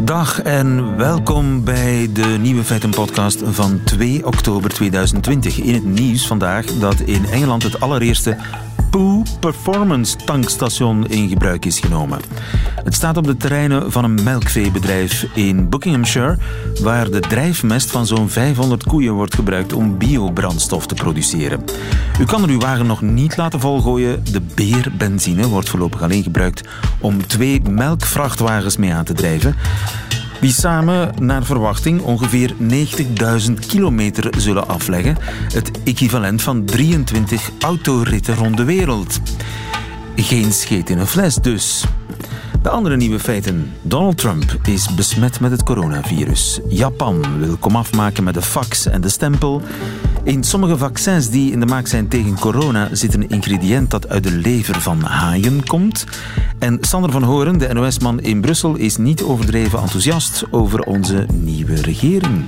Dag en welkom bij de Nieuwe Feiten podcast van 2 oktober 2020. In het nieuws vandaag dat in Engeland het allereerste Poo Performance tankstation in gebruik is genomen. Het staat op de terreinen van een melkveebedrijf in Buckinghamshire, waar de drijfmest van zo'n 500 koeien wordt gebruikt om biobrandstof te produceren. U kan er uw wagen nog niet laten volgooien. De beerbenzine wordt voorlopig alleen gebruikt om twee melkvrachtwagens mee aan te drijven die samen naar verwachting ongeveer 90.000 kilometer zullen afleggen. Het equivalent van 23 autoritten rond de wereld. Geen scheet in een fles dus. De andere nieuwe feiten. Donald Trump is besmet met het coronavirus. Japan wil komaf maken met de fax en de stempel. In sommige vaccins die in de maak zijn tegen corona zit een ingrediënt dat uit de lever van haaien komt. En Sander van Horen, de NOS-man in Brussel, is niet overdreven enthousiast over onze nieuwe regering.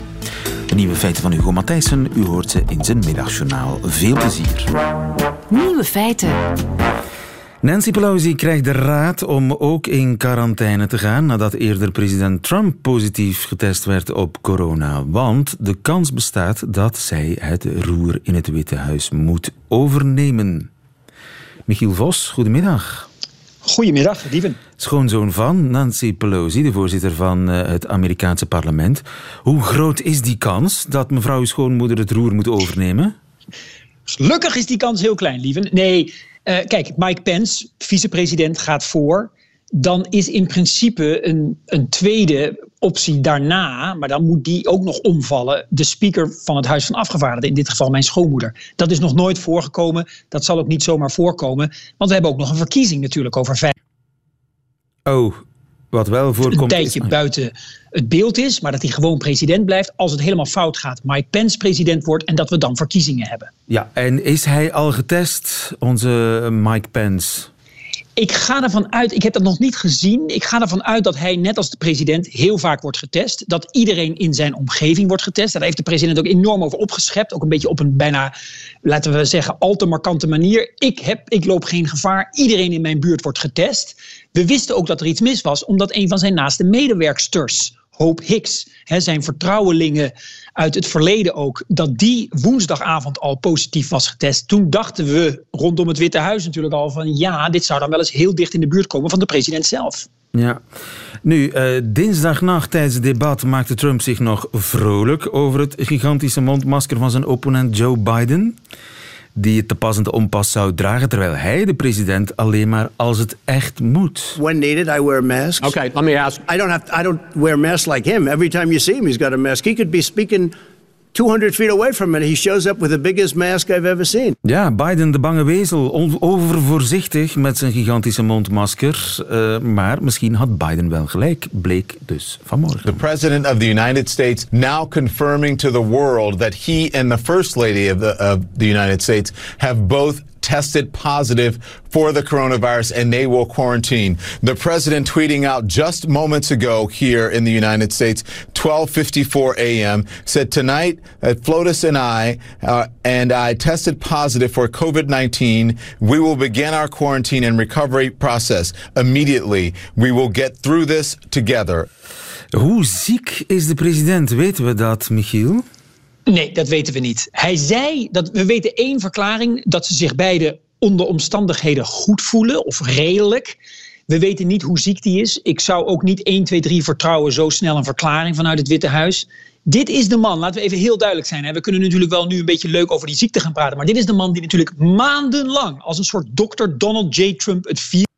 De nieuwe feiten van Hugo Matthijssen, u hoort ze in zijn middagjournaal. Veel plezier. Nieuwe feiten. Nancy Pelosi krijgt de raad om ook in quarantaine te gaan nadat eerder president Trump positief getest werd op corona. Want de kans bestaat dat zij het roer in het Witte Huis moet overnemen. Michiel Vos, goedemiddag. Goedemiddag, Dieven. Schoonzoon van Nancy Pelosi, de voorzitter van eh, het Amerikaanse parlement. Hoe groot is die kans dat mevrouw uw schoonmoeder het roer moet overnemen? Gelukkig is die kans heel klein, lieven. Nee, kijk, Mike Pence, vicepresident, gaat voor. Dan is in principe een, een tweede optie daarna, maar dan moet die ook nog omvallen, de speaker van het Huis van Afgevaardigden, in dit geval mijn schoonmoeder. Dat is nog nooit voorgekomen, dat zal ook niet zomaar voorkomen, want we hebben ook nog een verkiezing natuurlijk over vijf. Oh, wat wel voorkomt. Een tijdje is... buiten het beeld is, maar dat hij gewoon president blijft als het helemaal fout gaat. Mike Pence president wordt en dat we dan verkiezingen hebben. Ja, en is hij al getest, onze Mike Pence? Ik ga ervan uit, ik heb dat nog niet gezien. Ik ga ervan uit dat hij, net als de president, heel vaak wordt getest. Dat iedereen in zijn omgeving wordt getest. Daar heeft de president ook enorm over opgeschept. Ook een beetje op een bijna, laten we zeggen, al te markante manier. Ik, heb, ik loop geen gevaar. Iedereen in mijn buurt wordt getest. We wisten ook dat er iets mis was, omdat een van zijn naaste medewerksters, Hope Hicks, hè, zijn vertrouwelingen uit het verleden ook, dat die woensdagavond al positief was getest. Toen dachten we rondom het Witte Huis natuurlijk al van ja, dit zou dan wel eens heel dicht in de buurt komen van de president zelf. Ja. Nu, uh, dinsdagnacht tijdens het debat maakte Trump zich nog vrolijk over het gigantische mondmasker van zijn opponent Joe Biden die het te pas en te onpas zou dragen, terwijl hij, de president, alleen maar als het echt moet. When needed, I wear masks. Okay, let me ask. I don't have. I don't wear masks like him. Every time you see him, he's got a mask. He could be speaking 200 feet away from it, he shows up with the biggest mask I've ever seen. Ja, Biden de bange wezel, overvoorzichtig met zijn gigantische mondmasker. Uh, maar misschien had Biden wel gelijk, bleek dus vanmorgen. The president of the United States now confirming to the world that he and the first lady of the, of the United States have both tested positive for the coronavirus and they will quarantine. The president tweeting out just moments ago here in the United States, 12:54 a.m., said tonight that Flotus and I uh, and I tested positive for COVID-19. We will begin our quarantine and recovery process immediately. We will get through this together. Hoe ziek is de president? Weten we dat, Michiel? Nee, dat weten we niet. Hij zei dat we weten één verklaring dat ze zich beide onder omstandigheden goed voelen of redelijk. We weten niet hoe ziek die is. Ik zou ook niet 1, 2, 3 vertrouwen zo snel een verklaring vanuit het Witte Huis. Dit is de man, laten we even heel duidelijk zijn. We kunnen natuurlijk wel nu een beetje leuk over die ziekte gaan praten. Maar dit is de man die natuurlijk maandenlang als een soort dokter Donald J. Trump het virus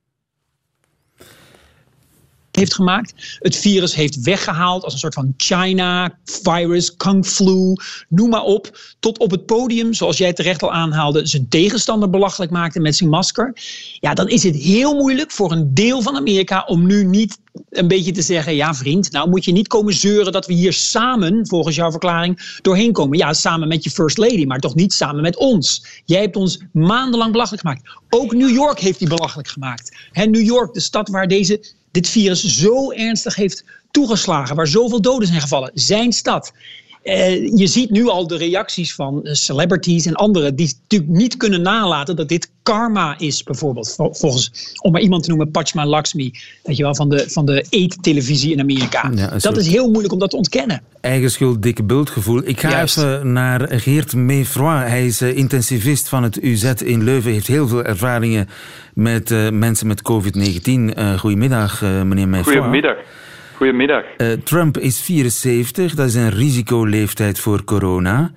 heeft gemaakt. Het virus heeft weggehaald als een soort van China-virus, Kung Flu, noem maar op. Tot op het podium, zoals jij terecht al aanhaalde, zijn tegenstander belachelijk maakte met zijn masker. Ja, dan is het heel moeilijk voor een deel van Amerika om nu niet een beetje te zeggen: ja, vriend, nou moet je niet komen zeuren dat we hier samen, volgens jouw verklaring, doorheen komen. Ja, samen met je First Lady, maar toch niet samen met ons. Jij hebt ons maandenlang belachelijk gemaakt. Ook New York heeft die belachelijk gemaakt. New York, de stad waar deze dit virus zo ernstig heeft toegeslagen, waar zoveel doden zijn gevallen, zijn stad. Eh, je ziet nu al de reacties van eh, celebrities en anderen die natuurlijk niet kunnen nalaten dat dit karma is, bijvoorbeeld. Volgens, om maar iemand te noemen, Pachma Lakshmi, weet je wel, van de, van de eettelevisie in Amerika. dat is heel moeilijk om dat te ontkennen. Eigen schuld, dikke bultgevoel. Ik ga even naar Geert Mefroy. Hij is uh, intensivist van het UZ in Leuven, heeft heel veel ervaringen met uh, mensen met COVID-19. Uh, goedemiddag, meneer Mefroy. Goedemiddag. Goedemiddag. Uh, Trump is 74, dat is een risicoleeftijd voor corona.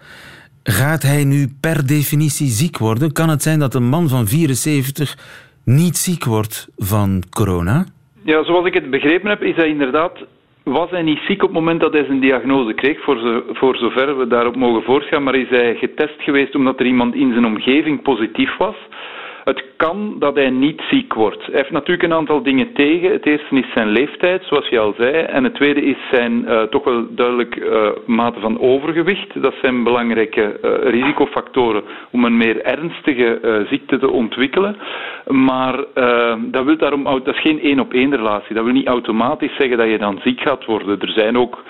Gaat hij nu per definitie ziek worden? Kan het zijn dat een man van 74 niet ziek wordt van corona? Ja, zoals ik het begrepen heb, is hij inderdaad. Was hij niet ziek op het moment dat hij zijn diagnose kreeg, voor, zo, voor zover we daarop mogen voortgaan, maar is hij getest geweest omdat er iemand in zijn omgeving positief was? Het kan dat hij niet ziek wordt. Hij heeft natuurlijk een aantal dingen tegen. Het eerste is zijn leeftijd, zoals je al zei. En het tweede is zijn uh, toch wel duidelijk uh, mate van overgewicht. Dat zijn belangrijke uh, risicofactoren om een meer ernstige ziekte te ontwikkelen. Maar dat, wil daarom, dat is geen één op één relatie. Dat wil niet automatisch zeggen dat je dan ziek gaat worden. Er zijn ook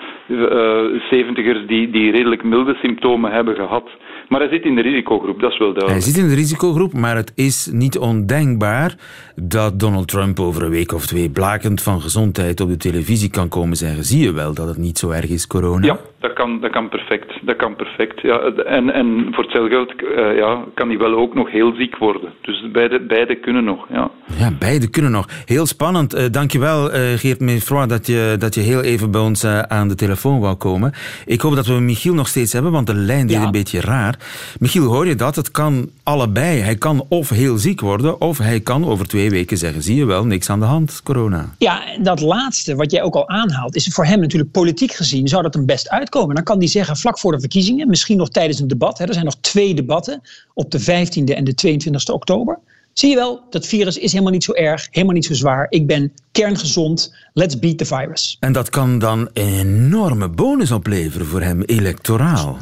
zeventigers die, die redelijk milde symptomen hebben gehad. Maar hij zit in de risicogroep, dat is wel duidelijk. Hij zit in de risicogroep, maar het is niet ondenkbaar dat Donald Trump over een week of twee blakend van gezondheid op de televisie kan komen zeggen. Zie je wel dat het niet zo erg is, corona? Ja, dat kan, dat kan perfect. Dat kan perfect. Ja, en, en voor hetzelfde geld uh, ja, kan hij wel ook nog heel ziek worden. Dus beide, beide kunnen nog. Ja. ja, beide kunnen nog. Heel spannend. Uh, dankjewel, uh, Geert Mefroy, dat je, dat je heel even bij ons aan de telefoon wou komen. Ik hoop dat we Michiel nog steeds hebben, want de lijn deed een beetje raar. Michiel, hoor je dat? Het kan allebei. Hij kan of heel ziek worden, of hij kan over twee weken zeggen: zie je wel, niks aan de hand, corona. Ja, dat laatste, wat jij ook al aanhaalt, is voor hem natuurlijk politiek gezien, zou dat hem best uitkomen. Dan kan hij zeggen, vlak voor de verkiezingen, misschien nog tijdens een debat, hè, er zijn nog twee debatten op de 15e en de 22e oktober. Zie je wel, dat virus is helemaal niet zo erg, helemaal niet zo zwaar. Ik ben kerngezond, let's beat the virus. En dat kan dan een enorme bonus opleveren voor hem electoraal.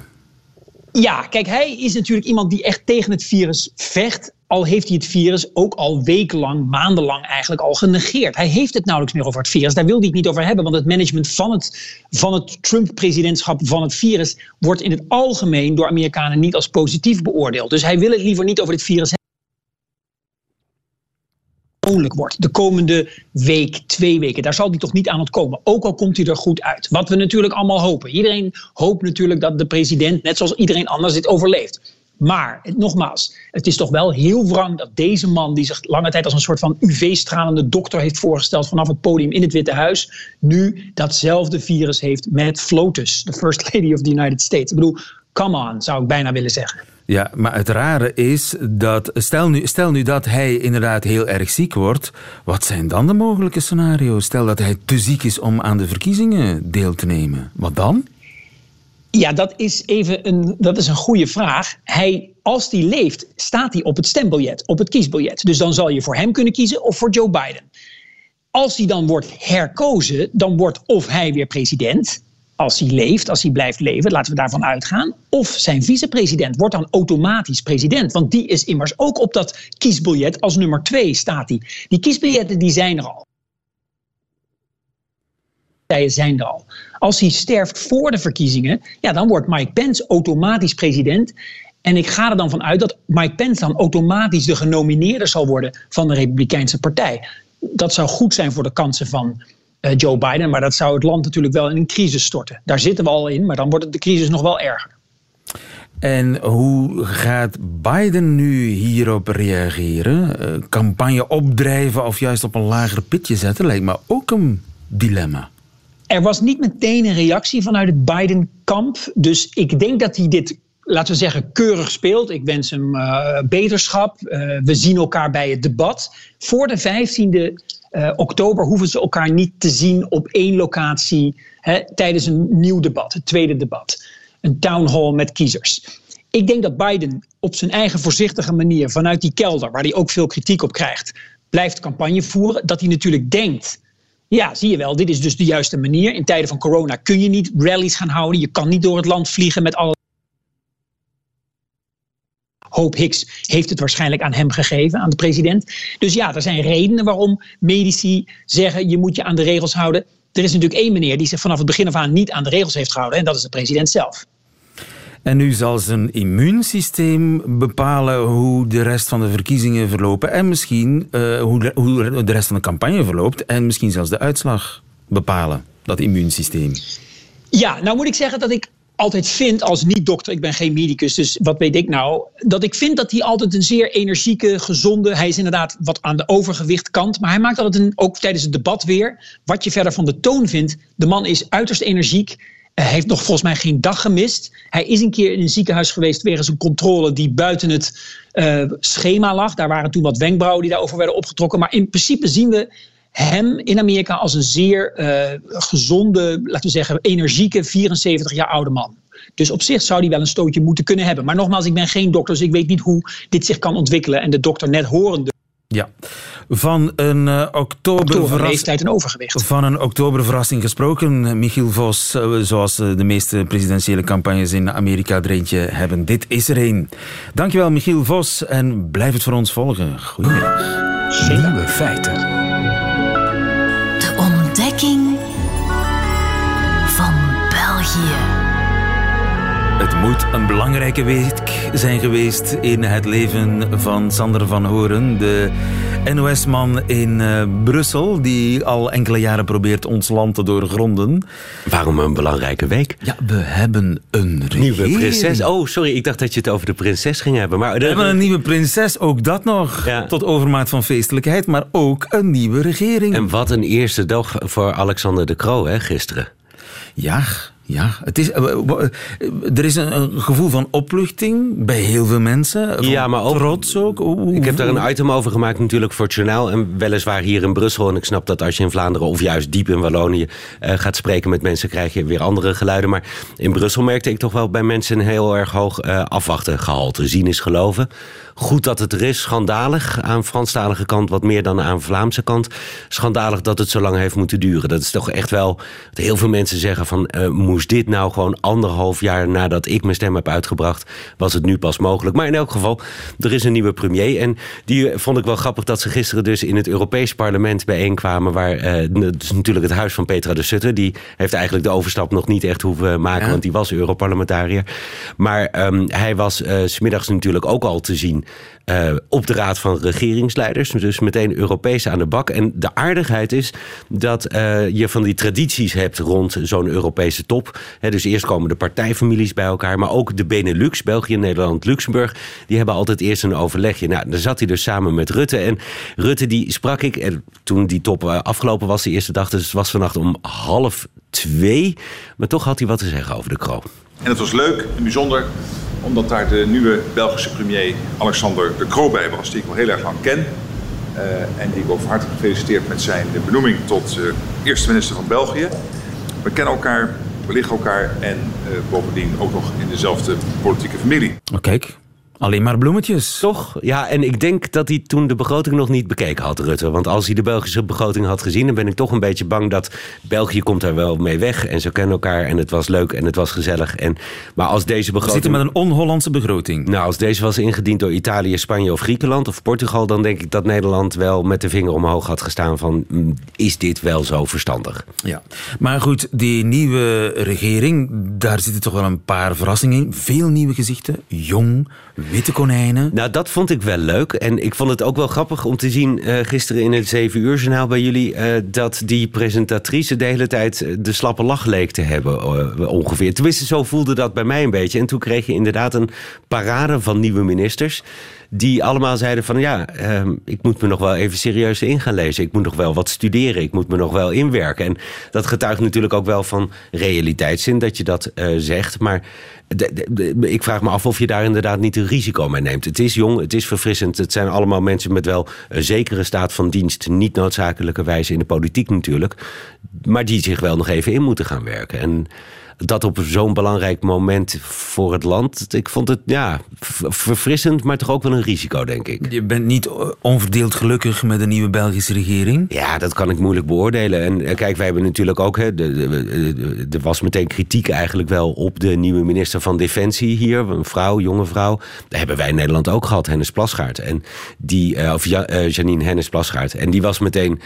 Ja, kijk, hij is natuurlijk iemand die echt tegen het virus vecht. Al heeft hij het virus ook al wekenlang, maandenlang eigenlijk al genegeerd. Hij heeft het nauwelijks meer over het virus. Daar wil hij het niet over hebben, want het management van het, van het Trump-presidentschap van het virus wordt in het algemeen door Amerikanen niet als positief beoordeeld. Dus hij wil het liever niet over het virus wordt. De komende week, twee weken. Daar zal hij toch niet aan komen. Ook al komt hij er goed uit. Wat we natuurlijk allemaal hopen. Iedereen hoopt natuurlijk dat de president, net zoals iedereen anders, dit overleeft. Maar, nogmaals, het is toch wel heel wrang dat deze man, die zich lange tijd als een soort van UV-stralende dokter heeft voorgesteld vanaf het podium in het Witte Huis, nu datzelfde virus heeft met FLOTUS, de First Lady of the United States. Ik bedoel, come on, zou ik bijna willen zeggen. Ja, maar het rare is dat, stel nu, stel nu dat hij inderdaad heel erg ziek wordt, wat zijn dan de mogelijke scenario's? Stel dat hij te ziek is om aan de verkiezingen deel te nemen, wat dan? Ja, dat is even een, dat is een goede vraag. Hij, als hij leeft, staat hij op het stembiljet, op het kiesbiljet. Dus dan zal je voor hem kunnen kiezen of voor Joe Biden. Als hij dan wordt herkozen, dan wordt of hij weer president, als hij leeft, als hij blijft leven, laten we daarvan uitgaan. Of zijn vicepresident wordt dan automatisch president. Want die is immers ook op dat kiesbiljet als nummer twee staat hij. Die kiesbiljetten die zijn er al. Zijn er al. Als hij sterft voor de verkiezingen, ja, dan wordt Mike Pence automatisch president. En ik ga er dan van uit dat Mike Pence dan automatisch de genomineerde zal worden van de Republikeinse Partij. Dat zou goed zijn voor de kansen van uh, Joe Biden. Maar dat zou het land natuurlijk wel in een crisis storten. Daar zitten we al in, maar dan wordt de crisis nog wel erger. En hoe gaat Biden nu hierop reageren? Uh, campagne opdrijven of juist op een lager pitje zetten lijkt me ook een dilemma. Er was niet meteen een reactie vanuit het Biden-kamp. Dus ik denk dat hij dit, laten we zeggen, keurig speelt. Ik wens hem uh, beterschap. Uh, we zien elkaar bij het debat. Voor de 15e uh, oktober hoeven ze elkaar niet te zien op één locatie hè, tijdens een nieuw debat, het tweede debat. Een town hall met kiezers. Ik denk dat Biden op zijn eigen voorzichtige manier vanuit die kelder, waar hij ook veel kritiek op krijgt, blijft campagne voeren. Dat hij natuurlijk denkt. Ja, zie je wel, dit is dus de juiste manier. In tijden van corona kun je niet rallies gaan houden. Je kan niet door het land vliegen met alle Hope Hicks heeft het waarschijnlijk aan hem gegeven, aan de president. Dus ja, er zijn redenen waarom medici zeggen je moet je aan de regels houden. Er is natuurlijk één meneer die zich vanaf het begin af aan niet aan de regels heeft gehouden en dat is de president zelf. En nu zal zijn immuunsysteem bepalen hoe de rest van de verkiezingen verlopen en misschien uh, hoe, de, hoe de rest van de campagne verloopt en misschien zelfs de uitslag bepalen, dat immuunsysteem. Ja, nou moet ik zeggen dat ik altijd vind als niet-dokter, ik ben geen medicus, dus wat weet ik nou, dat ik vind dat hij altijd een zeer energieke, gezonde, hij is inderdaad wat aan de overgewicht kant, maar hij maakt altijd een, ook tijdens het debat weer, wat je verder van de toon vindt, de man is uiterst energiek, heeft nog volgens mij geen dag gemist. Hij is een keer in een ziekenhuis geweest wegens een controle die buiten het uh, schema lag. Daar waren toen wat wenkbrauwen die daarover werden opgetrokken. Maar in principe zien we hem in Amerika als een zeer uh, gezonde, laten we zeggen, energieke 74 jaar oude man. Dus op zich zou hij wel een stootje moeten kunnen hebben. Maar nogmaals, ik ben geen dokter, dus ik weet niet hoe dit zich kan ontwikkelen. En de dokter net horende. Ja, van een uh, oktoberverrassing. en overgewicht. Van een oktoberverrassing gesproken, Michiel Vos, uh, zoals uh, de meeste presidentiële campagnes in Amerika er eentje hebben. Dit is er een. Dankjewel, Michiel Vos, en blijf het voor ons volgen. Goedemiddag. Nieuwe feiten. Moet een belangrijke week zijn geweest in het leven van Sander van Horen, de NOS-man in uh, Brussel, die al enkele jaren probeert ons land te doorgronden. Waarom een belangrijke week? Ja, we hebben een regering. Nieuwe prinses. Oh, sorry, ik dacht dat je het over de prinses ging hebben. Maar we hebben een nieuwe prinses, ook dat nog, ja. tot overmaat van feestelijkheid, maar ook een nieuwe regering. En wat een eerste dag voor Alexander de Croo, hè, gisteren. Ja, ja, het is, er is een, gevoel van opluchting bij heel veel mensen. Ja, maar ook, trots ook. Ik heb daar een item over gemaakt natuurlijk voor het journaal. En weliswaar hier in Brussel. En ik snap dat als je in Vlaanderen of juist diep in Wallonië uh, gaat spreken met mensen, krijg je weer andere geluiden. Maar in Brussel merkte ik toch wel bij mensen een heel erg hoog uh, afwachten gehalte. Zien is geloven. Goed dat het er is. Schandalig aan Franstalige kant, wat meer dan aan Vlaamse kant. Schandalig dat het zo lang heeft moeten duren. Dat is toch echt wel. Heel veel mensen zeggen van. Uh, moest dit nou gewoon anderhalf jaar nadat ik mijn stem heb uitgebracht. was het nu pas mogelijk. Maar in elk geval, er is een nieuwe premier. En die vond ik wel grappig dat ze gisteren dus in het Europees Parlement bijeenkwamen. Waar. Uh, het is natuurlijk het huis van Petra de Sutter. Die heeft eigenlijk de overstap nog niet echt hoeven maken. Ja. Want die was Europarlementariër. Maar um, hij was uh, smiddags natuurlijk ook al te zien. Uh, op de raad van regeringsleiders. Dus meteen Europees aan de bak. En de aardigheid is dat uh, je van die tradities hebt rond zo'n Europese top. Dus eerst komen de partijfamilies bij elkaar. Maar ook de Benelux, België, Nederland, Luxemburg. Die hebben altijd eerst een overlegje. Nou, daar zat hij dus samen met Rutte. En Rutte die sprak ik. En toen die top uh, afgelopen was, de eerste dag. Dus het was vannacht om half twee. Maar toch had hij wat te zeggen over de kroon. En het was leuk en bijzonder omdat daar de nieuwe Belgische premier Alexander de Croo bij was, die ik al heel erg lang ken. Uh, en die ik ook van harte gefeliciteerd met zijn benoeming tot uh, eerste minister van België. We kennen elkaar, we liggen elkaar en uh, bovendien ook nog in dezelfde politieke familie. Oh, kijk, Alleen maar bloemetjes. Toch? Ja, en ik denk dat hij toen de begroting nog niet bekeken had, Rutte. Want als hij de Belgische begroting had gezien... dan ben ik toch een beetje bang dat België komt daar wel mee weg. En ze kennen elkaar en het was leuk en het was gezellig. En, maar als deze begroting... We zitten met een on-Hollandse begroting. Nou, als deze was ingediend door Italië, Spanje of Griekenland of Portugal... dan denk ik dat Nederland wel met de vinger omhoog had gestaan van... is dit wel zo verstandig? Ja, maar goed, die nieuwe regering... daar zitten toch wel een paar verrassingen in. Veel nieuwe gezichten, jong Witte konijnen. Nou, dat vond ik wel leuk. En ik vond het ook wel grappig om te zien uh, gisteren in het 7 uur journaal bij jullie... Uh, dat die presentatrice de hele tijd de slappe lach leek te hebben uh, ongeveer. Tenminste, zo voelde dat bij mij een beetje. En toen kreeg je inderdaad een parade van nieuwe ministers die allemaal zeiden van ja, uh, ik moet me nog wel even serieus in gaan lezen. Ik moet nog wel wat studeren. Ik moet me nog wel inwerken. En dat getuigt natuurlijk ook wel van realiteitszin dat je dat uh, zegt. Maar ik vraag me af of je daar inderdaad niet een risico mee neemt. Het is jong, het is verfrissend. Het zijn allemaal mensen met wel een zekere staat van dienst. Niet noodzakelijkerwijze in de politiek natuurlijk. Maar die zich wel nog even in moeten gaan werken. En dat op zo'n belangrijk moment voor het land. Ik vond het ja, verfrissend, maar toch ook wel een risico, denk ik. Je bent niet onverdeeld gelukkig met de nieuwe Belgische regering? Ja, dat kan ik moeilijk beoordelen. En kijk, wij hebben natuurlijk ook. Er was meteen kritiek eigenlijk wel op de nieuwe minister van Defensie hier. Een vrouw, jonge vrouw. Dat hebben wij in Nederland ook gehad, Hennis Plasgaard. En die, of Janine Hennis Plasgaard. En die was meteen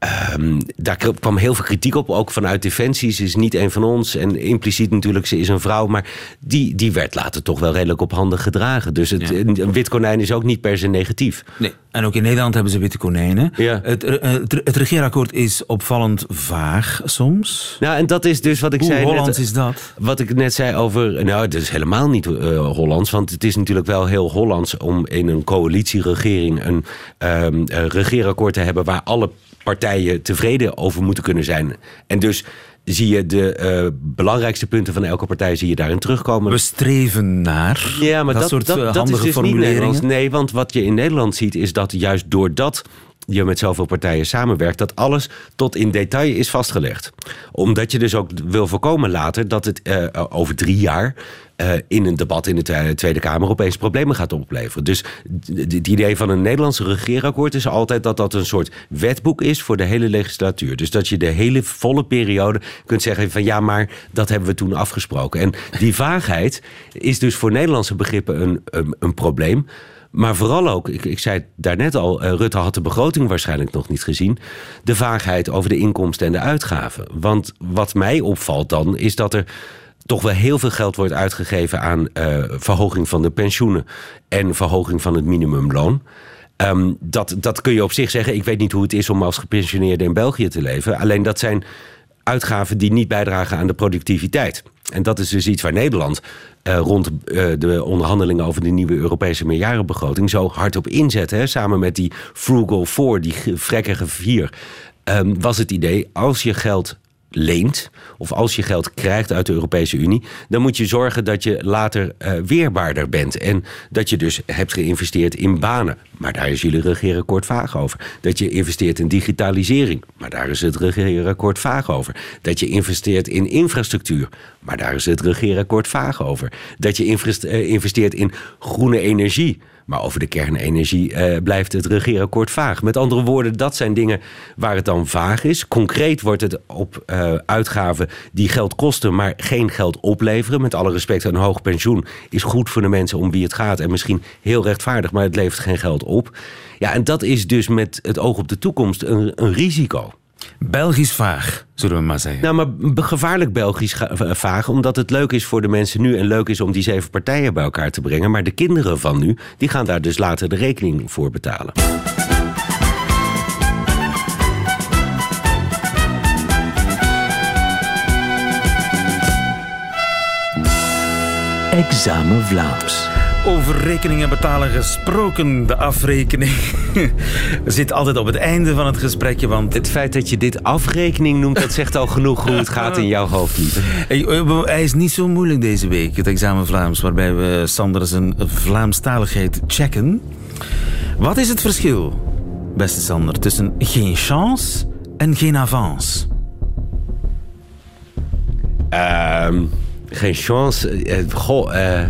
Ehm, daar kwam heel veel kritiek op, ook vanuit Defensie. Ze is niet een van ons. En impliciet natuurlijk, ze is een vrouw. Maar die, die werd later toch wel redelijk op handen gedragen. Dus het, een wit konijn is ook niet per se negatief. Nee, en ook in Nederland hebben ze witte konijnen. Ja. Het, eh, het, het regeerakkoord is opvallend vaag soms. Nou, en dat is dus wat ik Hoe zei. Hollands net, is dat? Wat ik net zei over. Nou, het is helemaal niet eh, Hollands. Want het is natuurlijk wel heel Hollands om in een coalitieregering een eh, regeerakkoord te hebben waar alle partijen tevreden over moeten kunnen zijn. En dus zie je de eh, belangrijkste punten van elke partij zie je daarin terugkomen. We streven naar Ja, maar dat, soort dat, eh, dat handige is dus formuleringen. Nee, want wat je in Nederland ziet is dat juist doordat je met zoveel partijen samenwerkt, dat alles tot in detail is vastgelegd. Omdat je dus ook wil voorkomen later dat het eh, over drie jaar eh, in een debat in de Twe- Tweede Kamer opeens problemen gaat opleveren. Dus het idee van een Nederlandse regeerakkoord is altijd dat dat een soort wetboek is voor de hele legislatuur. Dus dat je de hele volle periode kunt zeggen van ja, maar dat hebben we toen afgesproken. En die vaagheid is dus voor Nederlandse begrippen een, een, een probleem. Maar vooral ook, ik, ik zei het daarnet al, eh, Rutte had de begroting waarschijnlijk nog niet gezien. De vaagheid over de inkomsten en de uitgaven. Want wat mij opvalt dan, is dat er toch wel heel veel geld wordt uitgegeven aan eh, verhoging van de pensioenen en verhoging van het minimumloon. Ehm, dat, dat kun je op zich zeggen. Ik weet niet hoe het is om als gepensioneerde in België te leven. Alleen dat zijn uitgaven die niet bijdragen aan de productiviteit. En dat is dus iets waar Nederland eh, rond eh, de onderhandelingen over de nieuwe Europese meerjarenbegroting zo hard op inzet. Hè, samen met die Frugal Four, die ge- vrekkige vier. ehm, was het idee, als je geld leent, of als je geld krijgt uit de Europese Unie, dan moet je zorgen dat je later eh, weerbaarder bent. En dat je dus hebt geïnvesteerd in banen. Maar daar is jullie regeerakkoord vaag over. Dat je investeert in digitalisering. Maar daar is het regeerakkoord vaag over. Dat je investeert in infrastructuur. Maar daar is het regeerakkoord vaag over. Dat je eh, investeert in groene energie. Maar over de kernenergie eh, blijft het regeerakkoord vaag. Met andere woorden, dat zijn dingen waar het dan vaag is. Concreet wordt het op eh, uitgaven die geld kosten, maar geen geld opleveren. Met alle respect, een hoog pensioen is goed voor de mensen om wie het gaat. En misschien heel rechtvaardig, maar het levert geen geld op. Ja, en dat is dus met het oog op de toekomst een, een risico. Belgisch vaag, zullen we maar zeggen. Nou, maar gevaarlijk Belgisch vaag, omdat het leuk is voor de mensen nu en leuk is om die zeven partijen bij elkaar te brengen. Maar de kinderen van nu, die gaan daar dus later de rekening voor betalen. Examen Vlaams. Over rekeningen betalen gesproken, de afrekening zit altijd op het einde van het gesprekje, want Het feit dat je dit afrekening noemt, dat zegt al genoeg hoe het gaat in jouw hoofd. Hey, eh, Hij is niet zo moeilijk deze week, het examen Vlaams, waarbij we Sander zijn Vlaamstaligheid checken. Wat is het verschil, beste Sander, tussen geen chance en geen avance? Ehm, geen chance. Eh, goh, eh,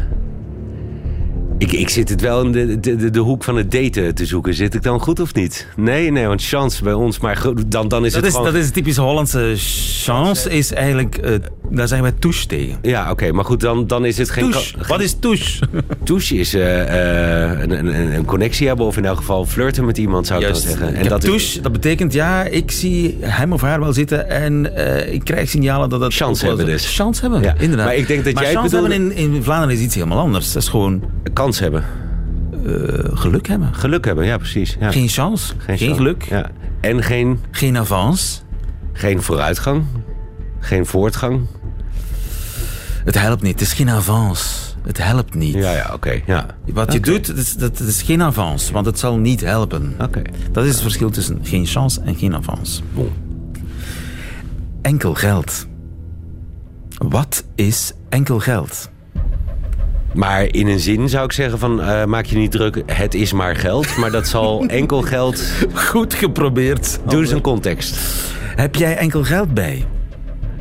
ik, ik zit het wel in de, de, de, hoek van het daten te zoeken. Zit ik dan goed of niet? Nee, nee, want chance bij ons. Maar dan, dan is Dat het is, gewoon... dat is typisch Hollandse chance, is eigenlijk, eh, daar zeggen wij touche tegen. Ja, oké, maar goed, dan, dan is het geen... Touche, wat is touche? Touche is eh, eh, een, een, een connectie hebben of in elk geval flirten met iemand, zou ik Juist. dan zeggen. En dat, is touche, dat betekent ja, ik zie hem of haar wel zitten en eh, ik krijg signalen dat dat... Chance hebben dus. Chance hebben, Ja. inderdaad. Maar ik denk dat maar jij chance bedoelde- hebben in, in Vlaanderen is iets helemaal anders. Dat is gewoon kans hebben. geluk hebben. Geluk hebben, ja, precies. Ja. Geen chance, geen, chance. geluk, Ja. En geen, geen avance. geen vooruitgang. Geen voortgang. Het helpt niet, het is geen avance. Het helpt niet. Ja, ja, oké. ja. Wat je doet, dat is, dat, is geen avance, want het zal niet helpen. Oké. Dat is het verschil tussen geen chance en geen avance. Enkel geld. Wat is enkel geld? Maar in een zin zou ik zeggen van eh, maak je niet druk, het is maar geld. Maar dat zal enkel geld... Goed geprobeerd. Doe eens een context. Heb jij enkel geld bij?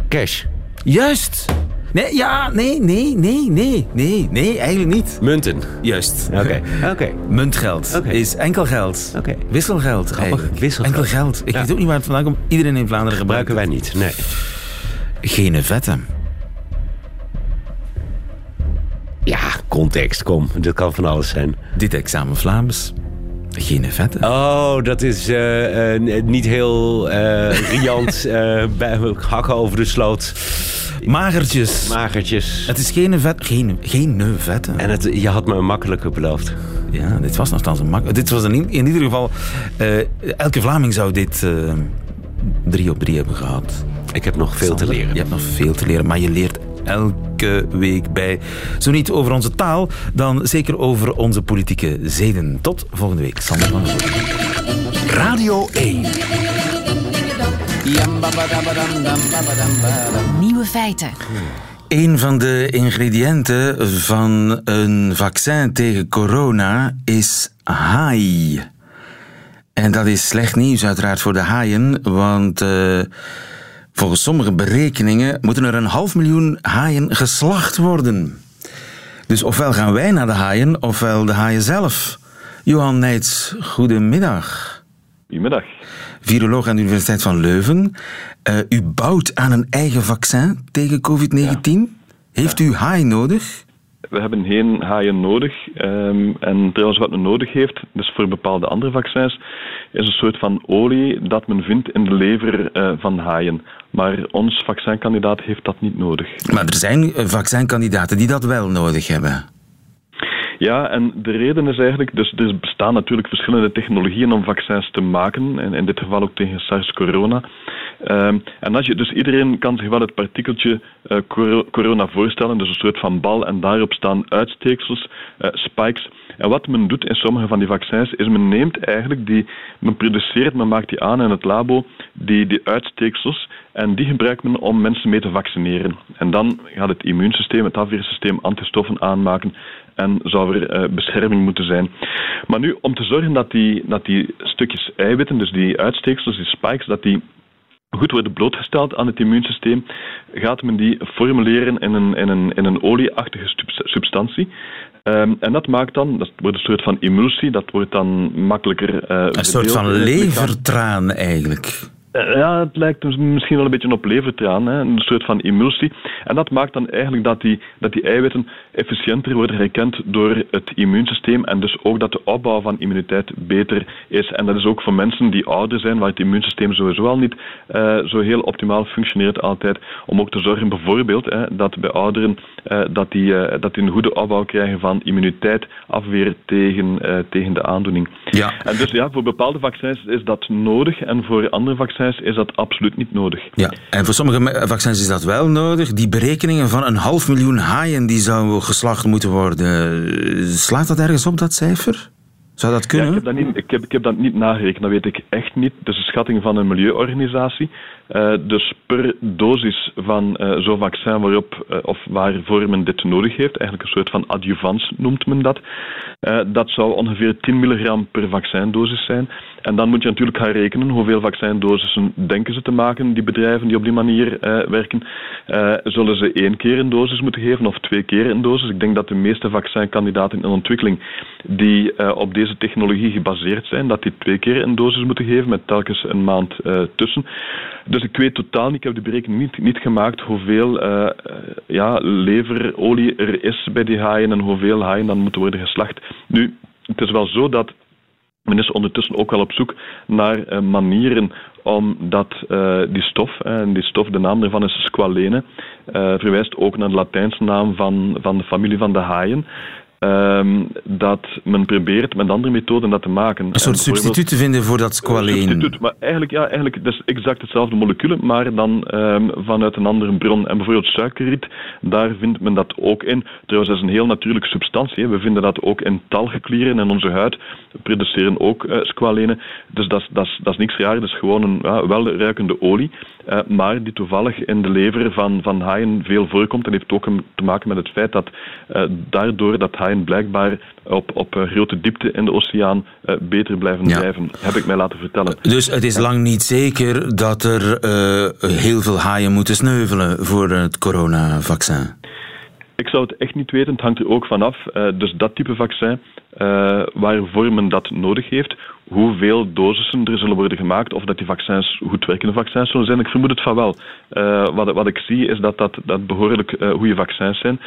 Cash. Juist. Nee, ja, nee, nee, nee, nee, nee, nee, eigenlijk niet. Munten. Juist. Oké. Oké. Muntgeld is enkel geld. Oké. Wisselgeld. eigenlijk. wisselgeld. Enkel geld. Ik Ja. weet ook niet waar het vandaan komt. Iedereen in Vlaanderen gebruikt Gebruiken wij niet. Nee. het. Geen vetten. Ja, context, kom. Dit kan van alles zijn. Dit examen Vlaams Geen vetten. Oh, dat is uh, uh, niet heel uh, riant. hakken over de sloot. Magertjes. Magertjes. Het is geen vet. Geen, geen vetten. En het, je had me een makkelijke beloofd. Ja, dit was nogthans een makkelijk. Dit was in, in ieder geval. elke Vlaming zou dit drie op drie hebben gehad. Ik heb nog veel te leren. Je hebt nog veel te leren, maar je leert elke week bij. Zo niet over onze taal, dan zeker over onze politieke zeden. Tot volgende week. Sander van der Radio 1. Nieuwe feiten. Een van de ingrediënten van een vaccin tegen corona is haai. En dat is slecht nieuws uiteraard voor de haaien, want uh, volgens sommige berekeningen moeten er een half miljoen haaien geslacht worden. Dus ofwel gaan wij naar de haaien, ofwel de haaien zelf. Johan Neits, goedemiddag. Goedemiddag. Viroloog aan de Universiteit van Leuven. Uh, u bouwt aan een eigen vaccin tegen COVID-19. Heeft u haai nodig? we hebben geen haaien nodig. Um, en trouwens, wat men nodig heeft, dus voor bepaalde andere vaccins, is een soort van olie dat men vindt in de lever uh, van haaien. Maar ons vaccinkandidaat heeft dat niet nodig. Maar er zijn eh, vaccinkandidaten die dat wel nodig hebben. Ja, en de reden is eigenlijk, dus er bestaan natuurlijk verschillende technologieën om vaccins te maken, en in dit geval ook tegen SARS-corona. Um, en als je, dus iedereen kan zich wel het partikeltje uh, corona voorstellen, dus een soort van bal, en daarop staan uitsteeksels, uh, spikes. En wat men doet in sommige van die vaccins, is men neemt eigenlijk die, men produceert, men maakt die aan in het labo, die, die uitsteeksels, en die gebruikt men om mensen mee te vaccineren. En dan gaat het immuunsysteem, het afweersysteem, antistoffen aanmaken en zou er uh, bescherming moeten zijn. Maar nu, om te zorgen dat die, dat die stukjes eiwitten, dus die uitsteeksels, die spikes, dat die goed worden blootgesteld aan het immuunsysteem, gaat men die formuleren in een, in een, in een olieachtige substantie. Um, en dat maakt dan, dat wordt een soort van emulsie, dat wordt dan makkelijker... Uh, een soort van levertraan eigenlijk. Eh, ja, het lijkt misschien wel een beetje op levertraan, hè? een soort van emulsie. En dat maakt dan eigenlijk dat die, dat die eiwitten efficiënter worden herkend door het immuunsysteem en dus ook dat de opbouw van immuniteit beter is. En dat is ook voor mensen die ouder zijn, waar het immuunsysteem sowieso al niet uh, zo heel optimaal functioneert altijd, om ook te zorgen bijvoorbeeld hè, dat bij ouderen uh, dat, die, uh, dat die een goede opbouw krijgen van immuniteit, afweer tegen, tegen de aandoening. Ja. En dus ja, voor bepaalde vaccins is dat nodig en voor andere vaccins is dat absoluut niet nodig. Ja, en voor sommige vaccins is dat wel nodig. Die berekeningen van een half miljoen haaien die zouden geslacht moeten worden, slaat dat ergens op, dat cijfer? Zou dat kunnen? Ja, ik, heb dat niet, ik, heb, ik heb dat niet nagerekend, dat weet ik echt niet. Het is een schatting van een milieuorganisatie. Uh, dus per dosis van uh, zo'n vaccin waarop, uh, of waarvoor men dit nodig heeft, eigenlijk een soort van adjuvans noemt men dat, dat zou ongeveer 10 milligram per vaccindosis zijn. En dan moet je natuurlijk gaan rekenen hoeveel vaccindosissen denken ze te maken, die bedrijven die op die manier werken. zullen ze één keer een dosis moeten geven of twee keer een dosis? Ik denk dat de meeste vaccinkandidaten in ontwikkeling die op deze technologie gebaseerd zijn, dat die twee keer een dosis moeten geven met telkens een maand tussen. Dus ik weet totaal niet, ik heb de berekening niet, niet gemaakt hoeveel uh, ja, leverolie er is bij die haaien en hoeveel haaien dan moeten worden geslacht. Nu, het is wel zo dat men is ondertussen ook wel op zoek naar uh, manieren om dat, die stof, en die stof, de naam daarvan is squalene, verwijst ook naar de Latijnse naam van, van de familie van de haaien. Um, dat men probeert met andere methoden dat te maken. Een soort substituut te vinden voor dat squalene. Substituut, maar eigenlijk, ja, eigenlijk dus exact hetzelfde moleculen, maar dan um, vanuit een andere bron. En bijvoorbeeld suikerriet, daar vindt men dat ook in. Trouwens, dat is een heel natuurlijke substantie. Hè. We vinden dat ook in talgklieren en onze huid. Produceren ook uh, squalene. Dus dat, dat, dat is niks raar. Dat is gewoon een ja, welruikende olie. Uh, maar die toevallig in de lever van, van haaien veel voorkomt. En heeft ook te maken met het feit dat uh, daardoor dat haaien blijkbaar op, op eh, grote diepte in de oceaan uh, beter blijven drijven, heb ik mij laten vertellen. Dus het is lang niet zeker dat er heel veel haaien moeten sneuvelen voor het coronavaccin? Ik zou het echt niet weten, het hangt er ook vanaf. Uh, dus dat type vaccin, uh, waarvoor men dat nodig heeft, hoeveel dosissen er zullen worden gemaakt, of dat die vaccins goed werkende vaccins zullen zijn. Ik vermoed het van wel. Uh, wat, wat ik zie is dat dat, dat behoorlijk goede vaccins zijn.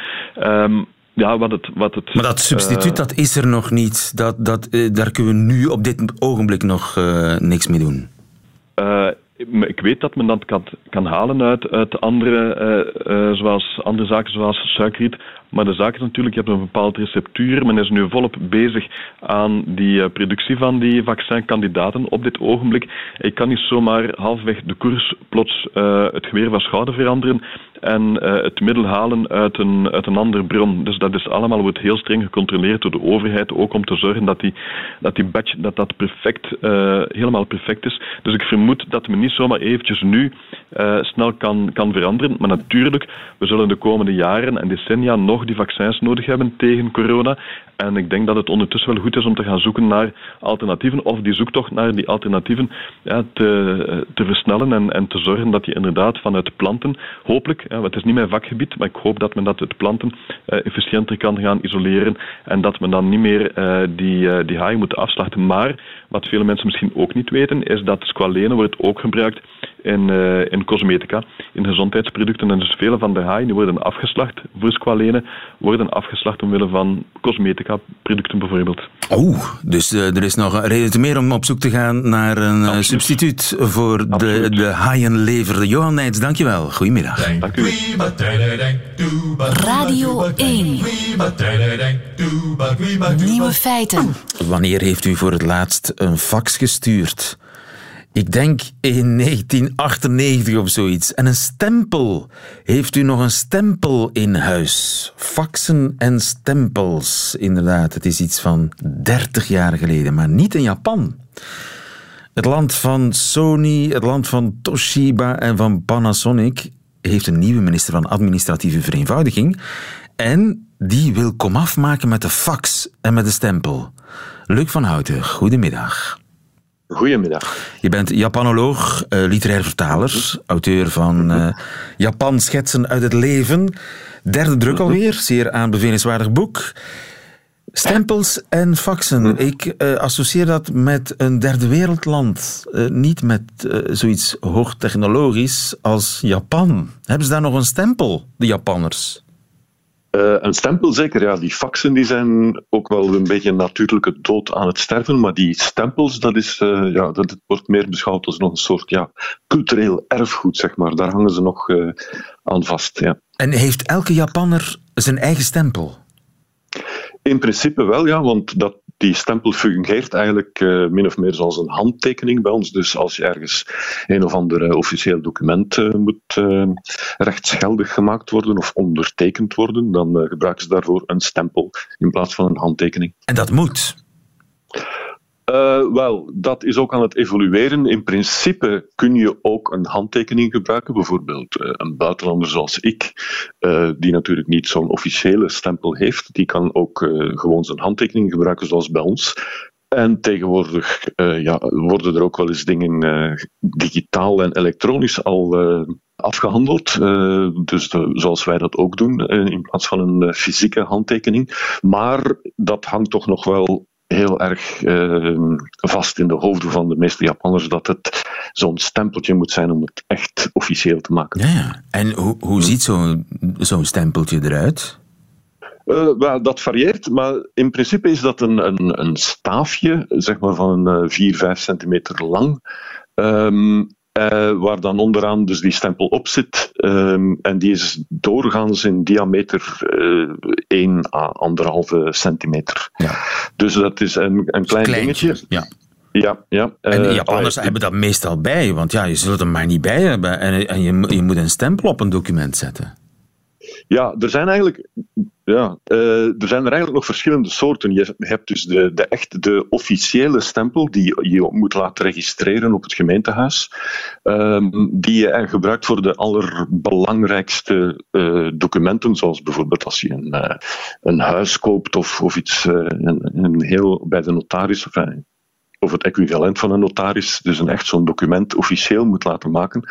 Um, ja, wat het, wat het, maar dat substituut, dat is er nog niet. Dat, dat, daar kunnen we nu op dit ogenblik nog niks mee doen. Ik weet dat men dat kan, kan halen uit, uit andere, zoals, andere zaken zoals suikerriet. Maar de zaak is natuurlijk, je hebt een bepaald receptuur. Men is nu volop bezig aan die productie van die vaccinkandidaten op dit ogenblik. Ik kan niet zomaar halfweg de koers plots het geweer van schouder veranderen en uh, het middel halen uit een, uit een andere bron. Dus dat is allemaal wordt heel streng gecontroleerd door de overheid, ook om te zorgen dat die, dat die batch dat dat perfect, helemaal perfect is. Dus ik vermoed dat men niet zomaar eventjes nu snel kan, kan veranderen. Maar natuurlijk, we zullen de komende jaren en decennia nog die vaccins nodig hebben tegen corona. En ik denk dat het ondertussen wel goed is om te gaan zoeken naar alternatieven, of die zoektocht naar die alternatieven ja, te, te versnellen en, en te zorgen dat je inderdaad vanuit planten, hopelijk, ja, het is niet mijn vakgebied, maar ik hoop dat men dat uit planten uh, efficiënter kan gaan isoleren en dat men dan niet meer uh, die, uh, die haaien moet afslachten. Maar wat veel mensen misschien ook niet weten, is dat squalene wordt ook gebruikt in, in cosmetica, in gezondheidsproducten. En dus vele van de haaien die worden afgeslacht voor squalene, worden afgeslacht omwille van cosmetica-producten bijvoorbeeld. Oeh, dus er is nog een reden te meer om op zoek te gaan naar een Absoluut. substituut voor de, de haaienlever. Johan Nijts, dankjewel. Goedemiddag. Dank u. Radio 1. Nieuwe feiten. Wanneer heeft u voor het laatst een fax gestuurd? Ik denk in 1998 of zoiets. En een stempel. Heeft u nog een stempel in huis? Faxen en stempels. Inderdaad, het is iets van 30 jaar geleden, maar niet in Japan. Het land van Sony, het land van Toshiba en van Panasonic heeft een nieuwe minister van Administratieve Vereenvoudiging. En die wil komaf maken met de fax en met de stempel. Luc van Houten, goedemiddag. Goedemiddag. Je bent Japanoloog, uh, literair vertaler, auteur van uh, Japan Schetsen uit het Leven. Derde druk alweer, zeer aanbevelenswaardig boek. Stempels en faxen. Ik uh, associeer dat met een derde wereldland. Niet met zoiets hoogtechnologisch als Japan. Hebben ze daar nog een stempel, de Japanners? Een stempel zeker, ja. Die faxen die zijn ook wel een beetje een natuurlijke dood aan het sterven. Maar die stempels, dat, is, ja, dat wordt meer beschouwd als nog een soort ja, cultureel erfgoed, zeg maar. Daar hangen ze nog aan vast. Ja. En heeft elke Japanner zijn eigen stempel? In principe wel, ja, want dat, die stempel fungeert eigenlijk uh, min of meer zoals een handtekening bij ons. Dus als je ergens een of ander uh, officieel document uh, moet rechtsgeldig gemaakt worden of ondertekend worden, dan gebruiken ze daarvoor een stempel in plaats van een handtekening. En dat moet? Uh, wel, dat is ook aan het evolueren. In principe kun je ook een handtekening gebruiken. Bijvoorbeeld uh, een buitenlander zoals ik, uh, die natuurlijk niet zo'n officiële stempel heeft, die kan ook gewoon zijn handtekening gebruiken zoals bij ons. En tegenwoordig ja, worden er ook wel eens dingen digitaal en elektronisch al afgehandeld. Dus zoals wij dat ook doen, in plaats van een fysieke handtekening. Maar dat hangt toch nog wel heel erg uh, vast in de hoofden van de meeste Japanners dat het zo'n stempeltje moet zijn om het echt officieel te maken. Ja, ja. En hoe, hoe ziet zo'n zo'n stempeltje eruit? Uh, well, dat varieert, maar in principe is dat een, een, een staafje, zeg maar van 4, uh, 5 centimeter lang. Um, uh, waar dan onderaan dus die stempel op zit. Um, en die is doorgaans in diameter uh, 1 à 1,5 centimeter. Ja. Dus dat is een, een klein Kleintje, dingetje. Ja. Ja, ja. En de Uh, Japanners hebben dat meestal bij, want ja, je zult hem maar niet bij hebben. En, en je, je moet een stempel op een document zetten. Ja, er zijn eigenlijk. Ja, uh, er zijn er eigenlijk nog verschillende soorten. Je hebt dus de, de echt de officiële stempel die je moet laten registreren op het gemeentehuis. Um, die je gebruikt voor de allerbelangrijkste uh, documenten, zoals bijvoorbeeld als je een, uh, een huis koopt of, of iets een, een heel bij de notaris. Of, het equivalent van een notaris, dus een echt zo'n document officieel moet laten maken.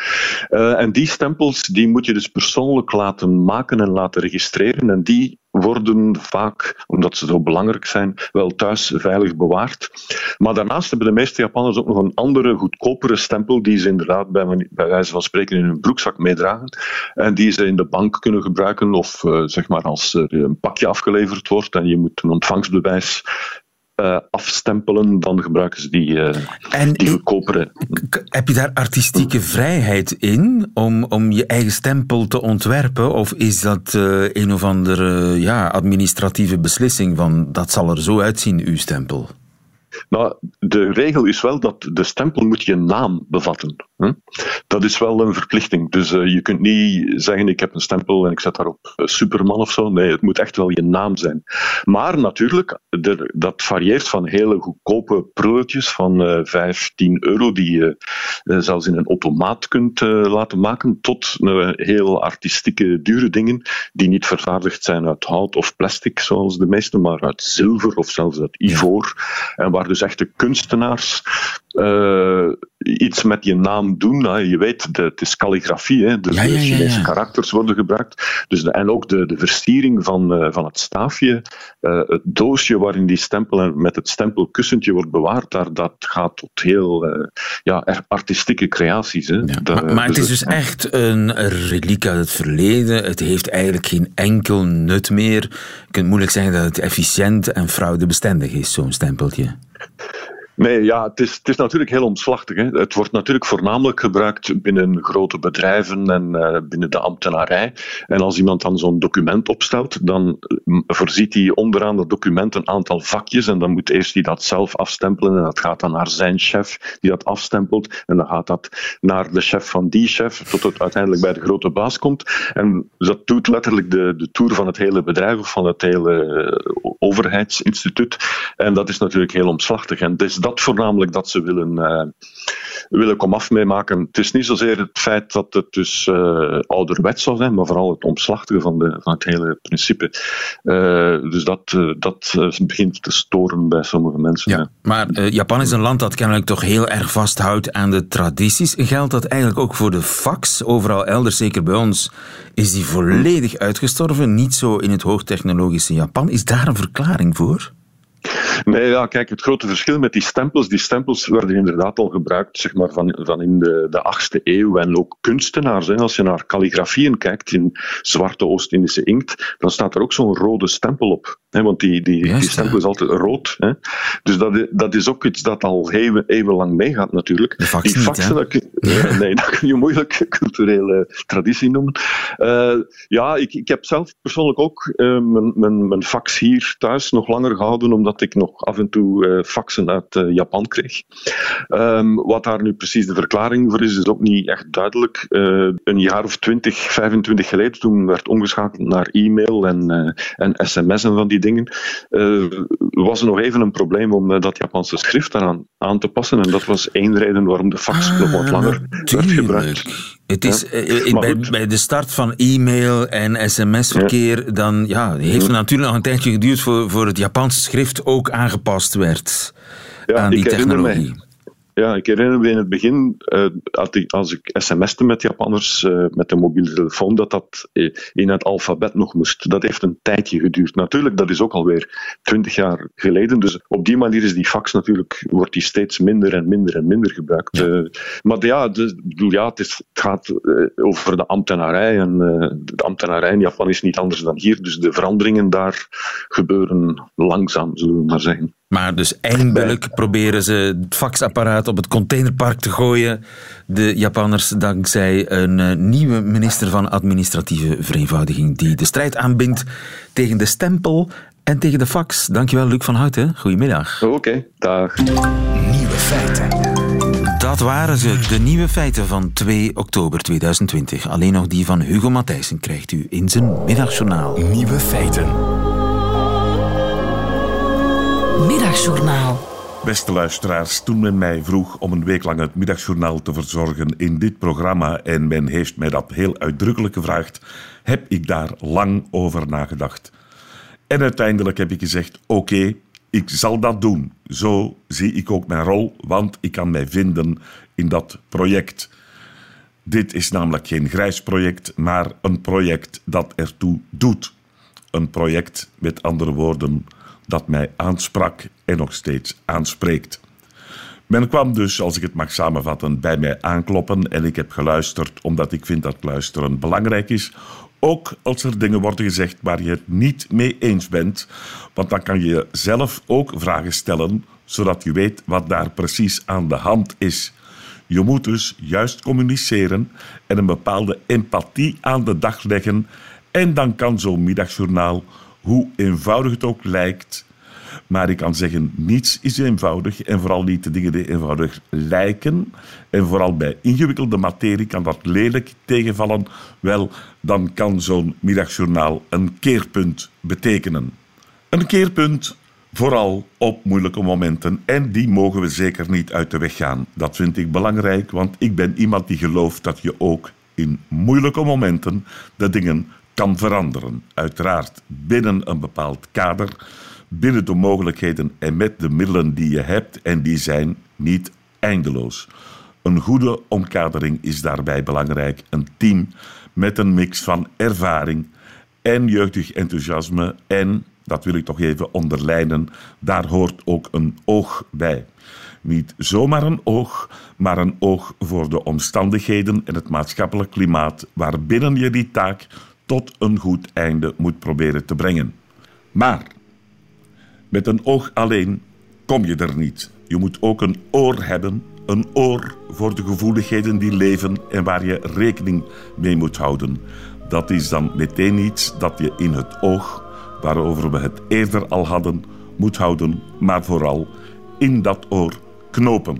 En die stempels die moet je dus persoonlijk laten maken en laten registreren. En die worden vaak, omdat ze zo belangrijk zijn, wel thuis veilig bewaard. Maar daarnaast hebben de meeste Japanners ook nog een andere, goedkopere stempel, die ze inderdaad bij, wijze van spreken in hun broekzak meedragen. En die ze in de bank kunnen gebruiken, of uh, zeg maar als er een pakje afgeleverd wordt en je moet een ontvangstbewijs uh, afstempelen, dan gebruiken ze die, uh, en die goedkopere. Heb je daar artistieke vrijheid in om, om je eigen stempel te ontwerpen? Of is dat uh, een of andere ja, administratieve beslissing van dat zal er zo uitzien, uw stempel? Nou, de regel is wel dat de stempel moet je naam bevatten. Hm? Dat is wel een verplichting. Dus uh, je kunt niet zeggen, ik heb een stempel en ik zet daarop uh, Superman of zo. Nee, het moet echt wel je naam zijn. Maar natuurlijk, er, dat varieert van hele goedkope prulletjes van uh, 5, 10 euro, die je zelfs in een automaat kunt laten maken, tot heel artistieke, dure dingen, die niet vervaardigd zijn uit hout of plastic, zoals de meeste, maar uit zilver of zelfs uit ivoor. En waar dus echte kunstenaars uh, iets met je naam doen. Je weet, de, het is calligrafie, hè, dus ja, ja, de Chinese karakters worden gebruikt. Dus de, en ook de, de versiering van, uh, van het staafje, uh, het doosje waarin die stempel en met het stempelkussentje wordt bewaard, daar, dat gaat tot heel ja, artistieke creaties. Hè. De, maar, maar het is dus echt een reliek uit het verleden. Het heeft eigenlijk geen enkel nut meer. Je kunt moeilijk zeggen dat het efficiënt en fraudebestendig is, zo'n stempeltje. Nee, ja, het is, is natuurlijk heel omslachtig. Hè. Het wordt natuurlijk voornamelijk gebruikt binnen grote bedrijven en uh, binnen de ambtenarij. En als iemand dan zo'n document opstelt, dan voorziet hij onderaan dat document een aantal vakjes. En dan moet eerst hij dat zelf afstempelen. En dat gaat dan naar zijn chef, die dat afstempelt. En dan gaat dat naar de chef van die chef, tot het uiteindelijk bij de grote baas komt. En dat doet letterlijk de, de tour van het hele bedrijf of van het hele overheidsinstituut. En dat is natuurlijk heel omslachtig. En dat voornamelijk dat ze willen, uh, willen komaf meemaken. Het is niet zozeer het feit dat het dus uh, ouderwets zou zijn, maar vooral het omslachtige van, de, van het hele principe. Uh, dus dat, dat begint te storen bij sommige mensen. Ja, maar Japan is een land dat kennelijk toch heel erg vasthoudt aan de tradities. Geldt dat eigenlijk ook voor de fax? Overal elders, zeker bij ons, is die volledig uitgestorven. Niet zo in het hoogtechnologische Japan. Is daar een verklaring voor? Nee, ja, kijk, het grote verschil met die stempels, die stempels werden inderdaad al gebruikt zeg maar, van, van in de, de 8e eeuw en ook kunstenaars. Hè. Als je naar calligrafieën kijkt in zwarte Oost-Indische inkt, dan staat er ook zo'n rode stempel op. Hè, want die, die, die stempel is altijd rood. Hè. Dus dat, dat is ook iets dat al eeuwen, eeuwenlang meegaat natuurlijk. De die faxen, hè? dat kun, nee, nee, dat kun je moeilijk culturele traditie noemen. Uh, ja, ik, ik heb zelf persoonlijk ook uh, mijn, mijn, mijn fax hier thuis nog langer gehouden, omdat ik nog af en toe uh, faxen uit uh, Japan kreeg. Um, wat daar nu precies de verklaring voor is, is ook niet echt duidelijk. Uh, een jaar of 20, 25 geleden, toen werd omgeschakeld naar e-mail en, en sms en van die dingen, was er nog even een probleem om dat Japanse schrift daaraan aan te passen. En dat was één reden waarom de fax Ah, nog wat langer werd gebruikt. Het is, Ja. eh, Maar bij, bij de start van e-mail en sms-verkeer, dan ja, heeft het natuurlijk nog een tijdje geduurd voor, voor het Japanse schrift ook aangepast werd aan die technologie. Ja, ik herinner me in het begin, eh, als ik, als ik sms'te met Japanners eh, met de mobiele telefoon, dat dat eh, in het alfabet nog moest. Dat heeft een tijdje geduurd. Natuurlijk, dat is ook alweer twintig jaar geleden. Dus op die manier is die fax natuurlijk, wordt die steeds minder en minder en minder gebruikt. Maar ja, bedoel, ja het, is, het gaat over de ambtenarij. En de ambtenarij in Japan is niet anders dan hier. Dus de veranderingen daar gebeuren langzaam, zullen we maar zeggen. Maar dus eindelijk proberen ze het faxapparaat op het containerpark te gooien. De Japanners dankzij een eh, nieuwe minister van Administratieve Vereenvoudiging die de strijd aanbindt tegen de stempel en tegen de fax. Dankjewel, Luc van Houten. Goedemiddag. Oké, dag. Nieuwe feiten. Dat waren ze, de nieuwe feiten van 2 oktober 2020. Alleen nog die van Hugo Matthijssen krijgt u in zijn middagjournaal. Nieuwe feiten. Middagjournaal. Beste luisteraars, toen men mij vroeg om een week lang het middagjournaal te verzorgen in dit programma en men heeft mij dat heel uitdrukkelijk gevraagd, heb ik daar lang over nagedacht. En uiteindelijk heb ik gezegd, oké, ik zal dat doen. zo zie ik ook mijn rol, want ik kan mij vinden in dat project. Dit is namelijk geen grijs project, maar een project dat ertoe doet. Een project, met andere woorden, dat mij aansprak en nog steeds aanspreekt. Men kwam dus, als ik het mag samenvatten, bij mij aankloppen en ik heb geluisterd omdat ik vind dat luisteren belangrijk is. Ook als er dingen worden gezegd waar je het niet mee eens bent, want dan kan je zelf ook vragen stellen, zodat je weet wat daar precies aan de hand is. Je moet dus juist communiceren en een bepaalde empathie aan de dag leggen. En dan kan zo'n middagjournaal, hoe eenvoudig het ook lijkt, maar ik kan zeggen, niets is eenvoudig en vooral niet de dingen die eenvoudig lijken. En vooral bij ingewikkelde materie kan dat lelijk tegenvallen. Wel, dan kan zo'n middagjournaal een keerpunt betekenen. Een keerpunt vooral op moeilijke momenten. En die mogen we zeker niet uit de weg gaan. Dat vind ik belangrijk, want ik ben iemand die gelooft dat je ook in moeilijke momenten de dingen kan veranderen. Uiteraard binnen een bepaald kader binnen de mogelijkheden en met de middelen die je hebt, en die zijn niet eindeloos. Een goede omkadering is daarbij belangrijk. Een team met een mix van ervaring en jeugdig enthousiasme en, dat wil ik toch even onderlijnen, daar hoort ook een oog bij. Niet zomaar een oog, maar een oog voor de omstandigheden en het maatschappelijk klimaat waarbinnen je die taak tot een goed einde moet proberen te brengen. Maar met een oog alleen kom je er niet. Je moet ook een oor hebben, een oor voor de gevoeligheden die leven en waar je rekening mee moet houden. Dat is dan meteen iets dat je in het oog, waarover we het eerder al hadden, moet houden, maar vooral in dat oor knopen.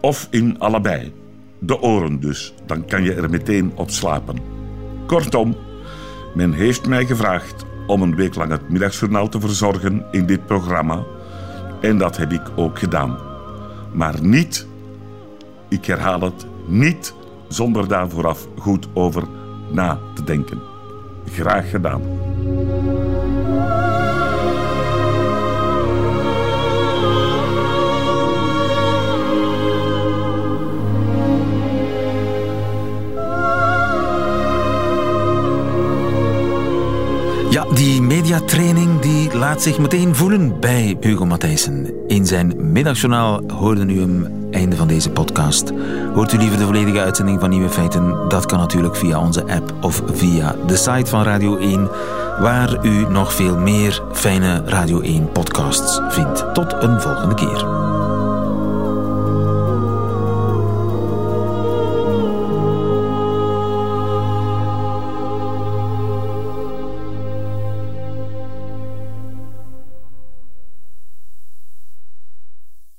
Of in allebei. De oren dus, dan kan je er meteen op slapen. Kortom, men heeft mij gevraagd om een week lang het middagjournaal te verzorgen in dit programma. En dat heb ik ook gedaan. Maar niet, ik herhaal het, niet zonder daar vooraf goed over na te denken. Graag gedaan. Die mediatraining die laat zich meteen voelen bij Hugo Matthijssen. In zijn middagjournaal hoorden u hem einde van deze podcast. Hoort u liever de volledige uitzending van Nieuwe Feiten? Dat kan natuurlijk via onze app of via de site van Radio 1, waar u nog veel meer fijne Radio 1 podcasts vindt. Tot een volgende keer.